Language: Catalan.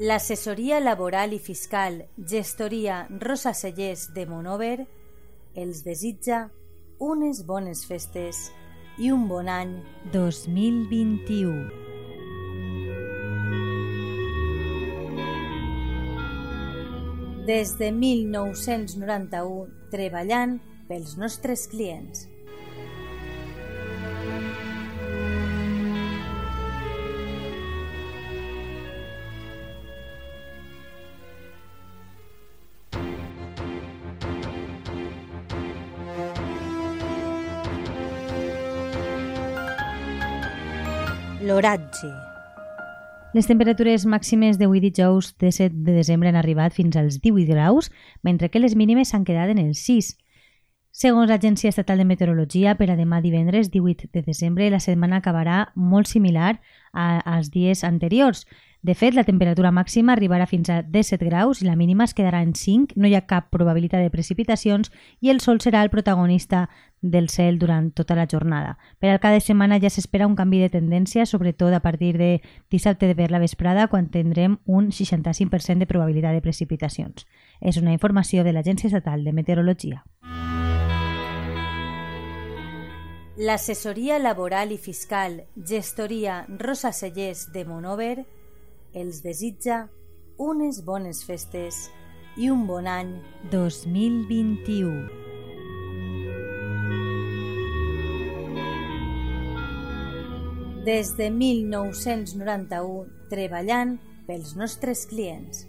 L'assessoria laboral i fiscal Gestoria Rosa Cellers de Monover els desitja unes bones festes i un bon any 2021. Des de 1991 treballant pels nostres clients. L'oratge. Les temperatures màximes d'avui dijous de 7 de desembre han arribat fins als 18 graus, mentre que les mínimes s'han quedat en els 6. Segons l'Agència Estatal de Meteorologia, per a demà divendres 18 de desembre la setmana acabarà molt similar a, als dies anteriors, de fet, la temperatura màxima arribarà fins a 17 graus i la mínima es quedarà en 5, no hi ha cap probabilitat de precipitacions i el sol serà el protagonista del cel durant tota la jornada. Per al cada setmana ja s'espera un canvi de tendència, sobretot a partir de dissabte de per la vesprada, quan tindrem un 65% de probabilitat de precipitacions. És una informació de l'Agència Estatal de Meteorologia. L'assessoria laboral i fiscal Gestoria Rosa Cellers de Monover els desitja unes bones festes i un bon any 2021. Des de 1991 treballant pels nostres clients.